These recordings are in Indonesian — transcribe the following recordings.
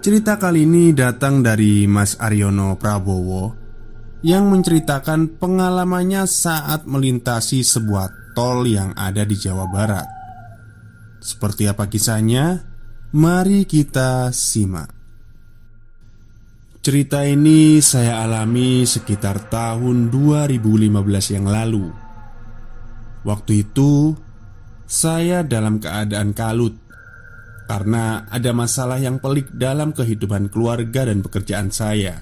Cerita kali ini datang dari Mas Aryono Prabowo yang menceritakan pengalamannya saat melintasi sebuah tol yang ada di Jawa Barat. Seperti apa kisahnya? Mari kita simak. Cerita ini saya alami sekitar tahun 2015 yang lalu. Waktu itu, saya dalam keadaan kalut karena ada masalah yang pelik dalam kehidupan keluarga dan pekerjaan saya.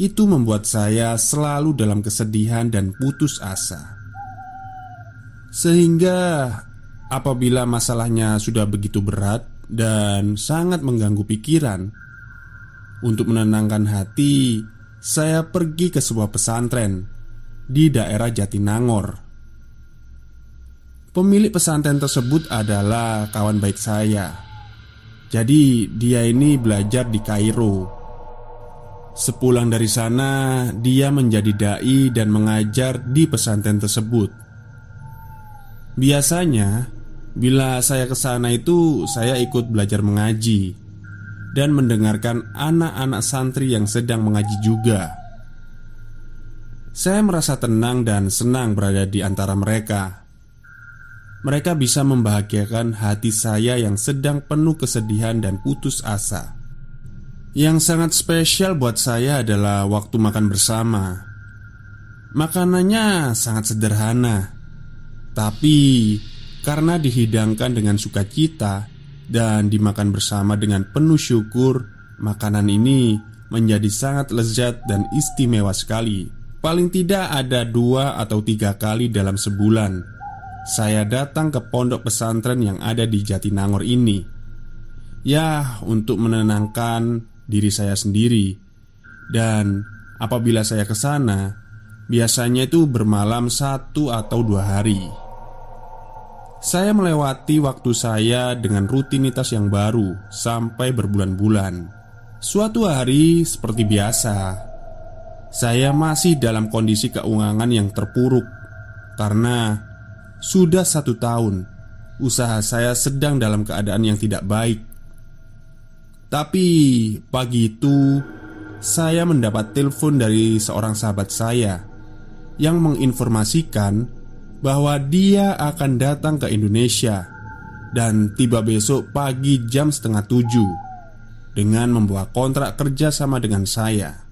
Itu membuat saya selalu dalam kesedihan dan putus asa, sehingga apabila masalahnya sudah begitu berat dan sangat mengganggu pikiran, untuk menenangkan hati, saya pergi ke sebuah pesantren di daerah Jatinangor Pemilik pesantren tersebut adalah kawan baik saya. Jadi, dia ini belajar di Kairo. Sepulang dari sana, dia menjadi dai dan mengajar di pesantren tersebut. Biasanya, bila saya ke sana itu, saya ikut belajar mengaji dan mendengarkan anak-anak santri yang sedang mengaji juga. Saya merasa tenang dan senang berada di antara mereka mereka bisa membahagiakan hati saya yang sedang penuh kesedihan dan putus asa. Yang sangat spesial buat saya adalah waktu makan bersama. Makanannya sangat sederhana, tapi karena dihidangkan dengan sukacita dan dimakan bersama dengan penuh syukur, makanan ini menjadi sangat lezat dan istimewa sekali. Paling tidak ada dua atau tiga kali dalam sebulan saya datang ke pondok pesantren yang ada di Jatinangor ini. Ya, untuk menenangkan diri saya sendiri. Dan apabila saya ke sana, biasanya itu bermalam satu atau dua hari. Saya melewati waktu saya dengan rutinitas yang baru sampai berbulan-bulan. Suatu hari, seperti biasa, saya masih dalam kondisi keuangan yang terpuruk karena sudah satu tahun Usaha saya sedang dalam keadaan yang tidak baik. Tapi pagi itu Saya mendapat telepon dari seorang sahabat saya Yang menginformasikan Bahwa dia akan datang ke Indonesia Dan tiba besok pagi jam setengah tujuh Dengan membawa kontrak kerja sama dengan saya.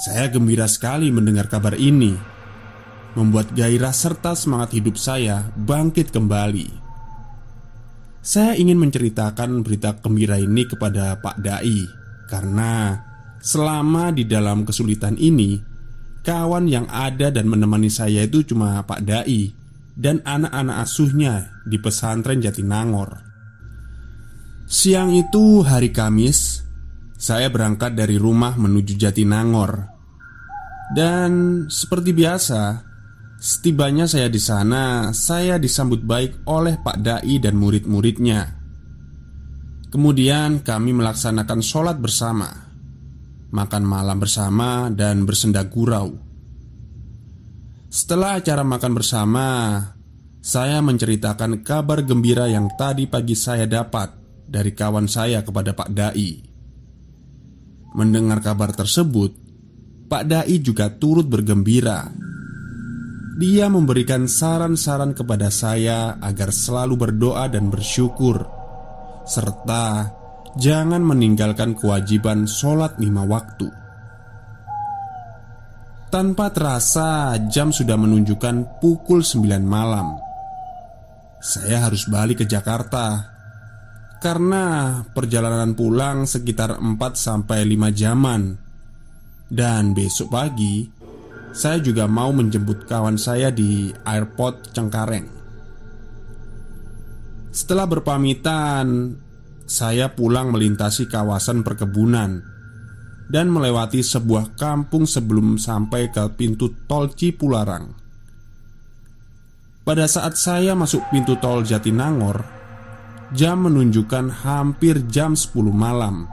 Saya gembira sekali mendengar kabar ini membuat gairah serta semangat hidup saya bangkit kembali. Saya ingin menceritakan berita gembira ini kepada Pak Dai karena selama di dalam kesulitan ini, kawan yang ada dan menemani saya itu cuma Pak Dai dan anak-anak asuhnya di pesantren Jatinangor. Siang itu hari Kamis, saya berangkat dari rumah menuju Jatinangor. Dan seperti biasa, Setibanya saya di sana, saya disambut baik oleh Pak Dai dan murid-muridnya. Kemudian kami melaksanakan sholat bersama, makan malam bersama, dan bersenda gurau. Setelah acara makan bersama, saya menceritakan kabar gembira yang tadi pagi saya dapat dari kawan saya kepada Pak Dai. Mendengar kabar tersebut, Pak Dai juga turut bergembira dia memberikan saran-saran kepada saya agar selalu berdoa dan bersyukur, serta jangan meninggalkan kewajiban sholat lima waktu. Tanpa terasa, jam sudah menunjukkan pukul 9 malam. Saya harus balik ke Jakarta karena perjalanan pulang sekitar 4 sampai 5 jaman. Dan besok pagi saya juga mau menjemput kawan saya di airport Cengkareng. Setelah berpamitan, saya pulang melintasi kawasan perkebunan dan melewati sebuah kampung sebelum sampai ke pintu tol Cipularang. Pada saat saya masuk pintu tol Jatinangor, jam menunjukkan hampir jam 10 malam.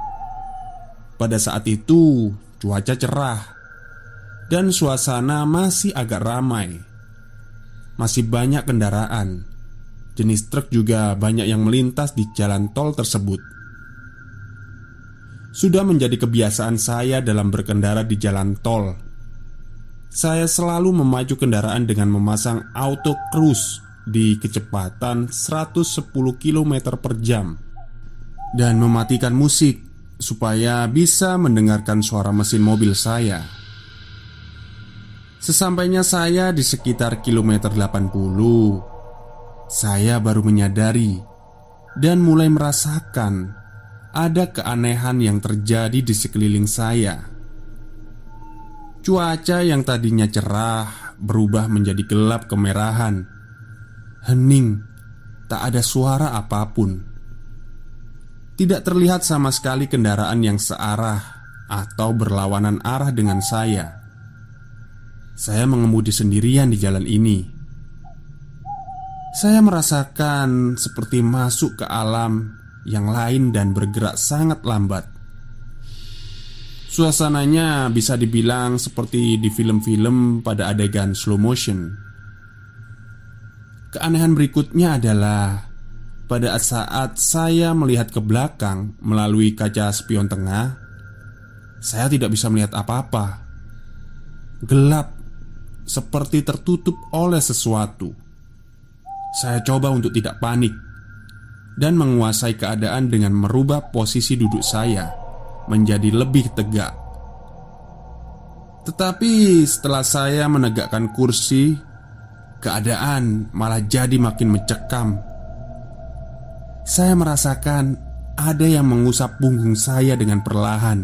Pada saat itu, cuaca cerah dan suasana masih agak ramai. Masih banyak kendaraan. Jenis truk juga banyak yang melintas di jalan tol tersebut. Sudah menjadi kebiasaan saya dalam berkendara di jalan tol. Saya selalu memacu kendaraan dengan memasang auto cruise di kecepatan 110 km per jam dan mematikan musik supaya bisa mendengarkan suara mesin mobil saya. Sesampainya saya di sekitar kilometer 80, saya baru menyadari dan mulai merasakan ada keanehan yang terjadi di sekeliling saya. Cuaca yang tadinya cerah berubah menjadi gelap kemerahan. Hening, tak ada suara apa pun. Tidak terlihat sama sekali kendaraan yang searah atau berlawanan arah dengan saya. Saya mengemudi sendirian di jalan ini. Saya merasakan seperti masuk ke alam yang lain dan bergerak sangat lambat. Suasananya bisa dibilang seperti di film-film pada adegan slow motion. Keanehan berikutnya adalah pada saat saya melihat ke belakang melalui kaca spion tengah, saya tidak bisa melihat apa-apa. Gelap, seperti tertutup oleh sesuatu. Saya coba untuk tidak panik dan menguasai keadaan dengan merubah posisi duduk saya menjadi lebih tegak. Tetapi setelah saya menegakkan kursi, keadaan malah jadi makin mencekam. Saya merasakan ada yang mengusap punggung saya dengan perlahan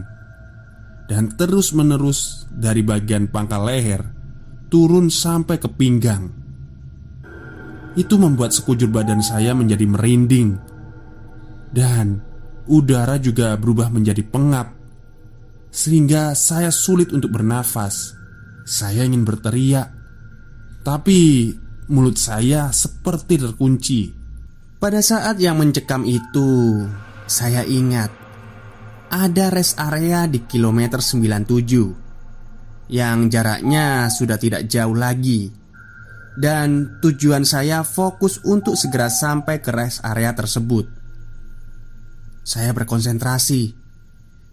dan terus-menerus dari bagian pangkal leher turun sampai ke pinggang. Itu membuat sekujur badan saya menjadi merinding. Dan udara juga berubah menjadi pengap. Sehingga saya sulit untuk bernafas. Saya ingin berteriak. Tapi mulut saya seperti terkunci. Pada saat yang mencekam itu Saya ingat Ada rest area di kilometer 97 Yang jaraknya sudah tidak jauh lagi dan tujuan saya fokus untuk segera sampai ke rest area tersebut. Saya berkonsentrasi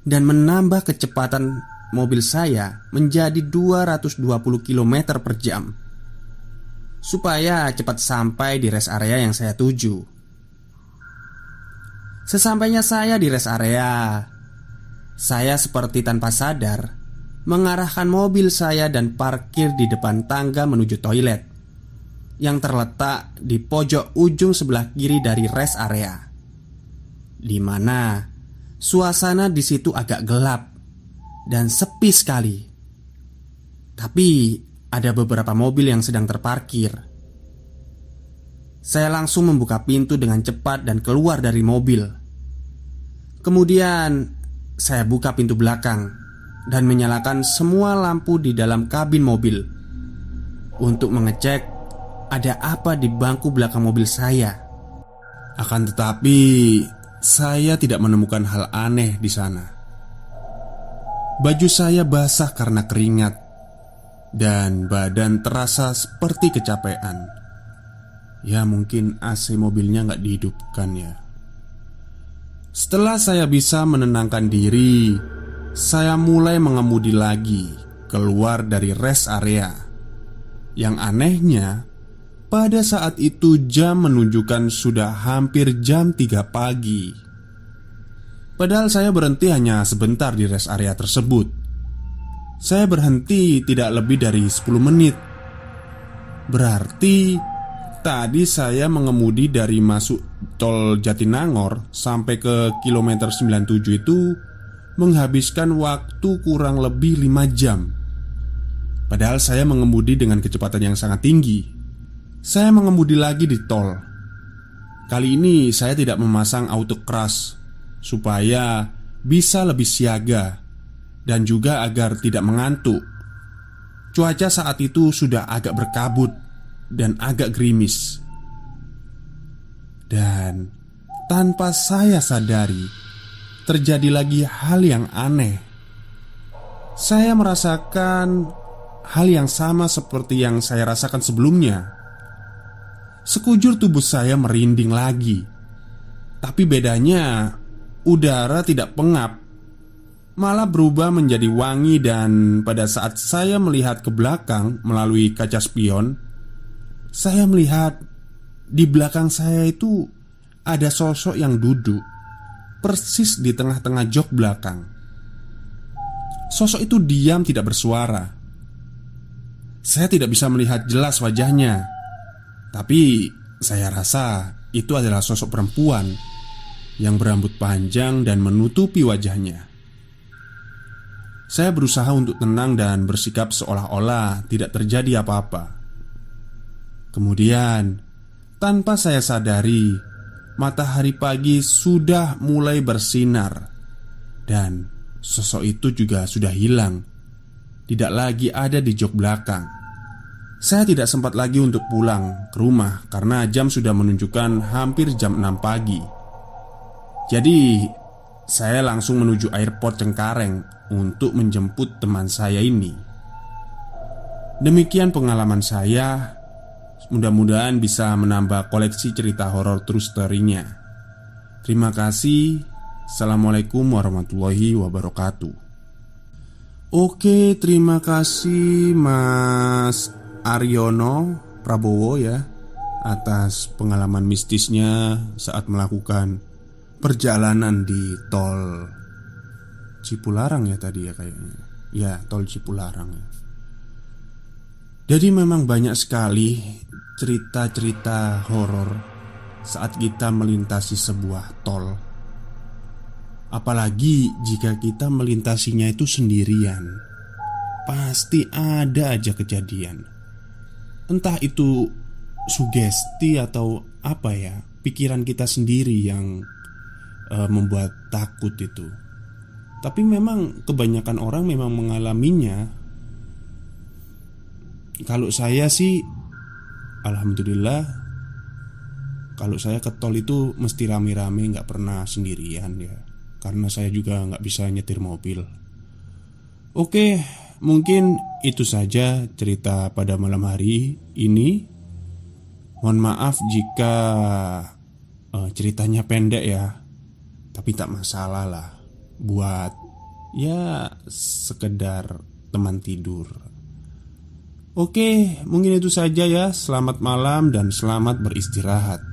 dan menambah kecepatan mobil saya menjadi 220 km per jam supaya cepat sampai di rest area yang saya tuju. Sesampainya saya di rest area, saya seperti tanpa sadar mengarahkan mobil saya dan parkir di depan tangga menuju toilet yang terletak di pojok ujung sebelah kiri dari rest area, di mana suasana di situ agak gelap dan sepi sekali. Tapi ada beberapa mobil yang sedang terparkir. Saya langsung membuka pintu dengan cepat dan keluar dari mobil. Kemudian saya buka pintu belakang dan menyalakan semua lampu di dalam kabin mobil untuk mengecek ada apa di bangku belakang mobil saya. Akan tetapi, saya tidak menemukan hal aneh di sana. Baju saya basah karena keringat, dan badan terasa seperti kecapean. Ya, mungkin AC mobilnya nggak dihidupkan ya. Setelah saya bisa menenangkan diri, saya mulai mengemudi lagi keluar dari rest area. Yang anehnya, pada saat itu jam menunjukkan sudah hampir jam 3 pagi. Padahal saya berhenti hanya sebentar di rest area tersebut. Saya berhenti tidak lebih dari 10 menit. Berarti Tadi saya mengemudi dari masuk tol Jatinangor Sampai ke kilometer 97 itu Menghabiskan waktu kurang lebih 5 jam Padahal saya mengemudi dengan kecepatan yang sangat tinggi saya mengemudi lagi di tol. Kali ini saya tidak memasang auto crash supaya bisa lebih siaga dan juga agar tidak mengantuk. Cuaca saat itu sudah agak berkabut dan agak gerimis. Dan tanpa saya sadari, terjadi lagi hal yang aneh. Saya merasakan hal yang sama seperti yang saya rasakan sebelumnya. Sekujur tubuh saya merinding lagi, tapi bedanya udara tidak pengap, malah berubah menjadi wangi. Dan pada saat saya melihat ke belakang melalui kaca spion, saya melihat di belakang saya itu ada sosok yang duduk persis di tengah-tengah jok belakang. Sosok itu diam, tidak bersuara. Saya tidak bisa melihat jelas wajahnya, tapi saya rasa itu adalah sosok perempuan yang berambut panjang dan menutupi wajahnya. Saya berusaha untuk tenang dan bersikap seolah-olah tidak terjadi apa-apa. Kemudian, tanpa saya sadari, matahari pagi sudah mulai bersinar, dan sosok itu juga sudah hilang, tidak lagi ada di jok belakang. Saya tidak sempat lagi untuk pulang ke rumah karena jam sudah menunjukkan hampir jam 6 pagi. Jadi, saya langsung menuju airport Cengkareng untuk menjemput teman saya ini. Demikian pengalaman saya Mudah-mudahan bisa menambah koleksi cerita horor true story-nya. Terima kasih. Assalamualaikum warahmatullahi wabarakatuh. Oke, terima kasih Mas Aryono Prabowo ya atas pengalaman mistisnya saat melakukan perjalanan di tol Cipularang ya tadi ya kayaknya. Ya, tol Cipularang ya. Jadi memang banyak sekali cerita-cerita horor saat kita melintasi sebuah tol. Apalagi jika kita melintasinya itu sendirian. Pasti ada aja kejadian. Entah itu sugesti atau apa ya, pikiran kita sendiri yang uh, membuat takut itu. Tapi memang kebanyakan orang memang mengalaminya kalau saya sih Alhamdulillah Kalau saya ke tol itu mesti rame-rame nggak pernah sendirian ya. Karena saya juga nggak bisa nyetir mobil. Oke mungkin itu saja cerita pada malam hari ini. Mohon maaf jika uh, ceritanya pendek ya Tapi tak masalah lah Buat ya sekedar teman tidur Oke, mungkin itu saja ya. Selamat malam dan selamat beristirahat.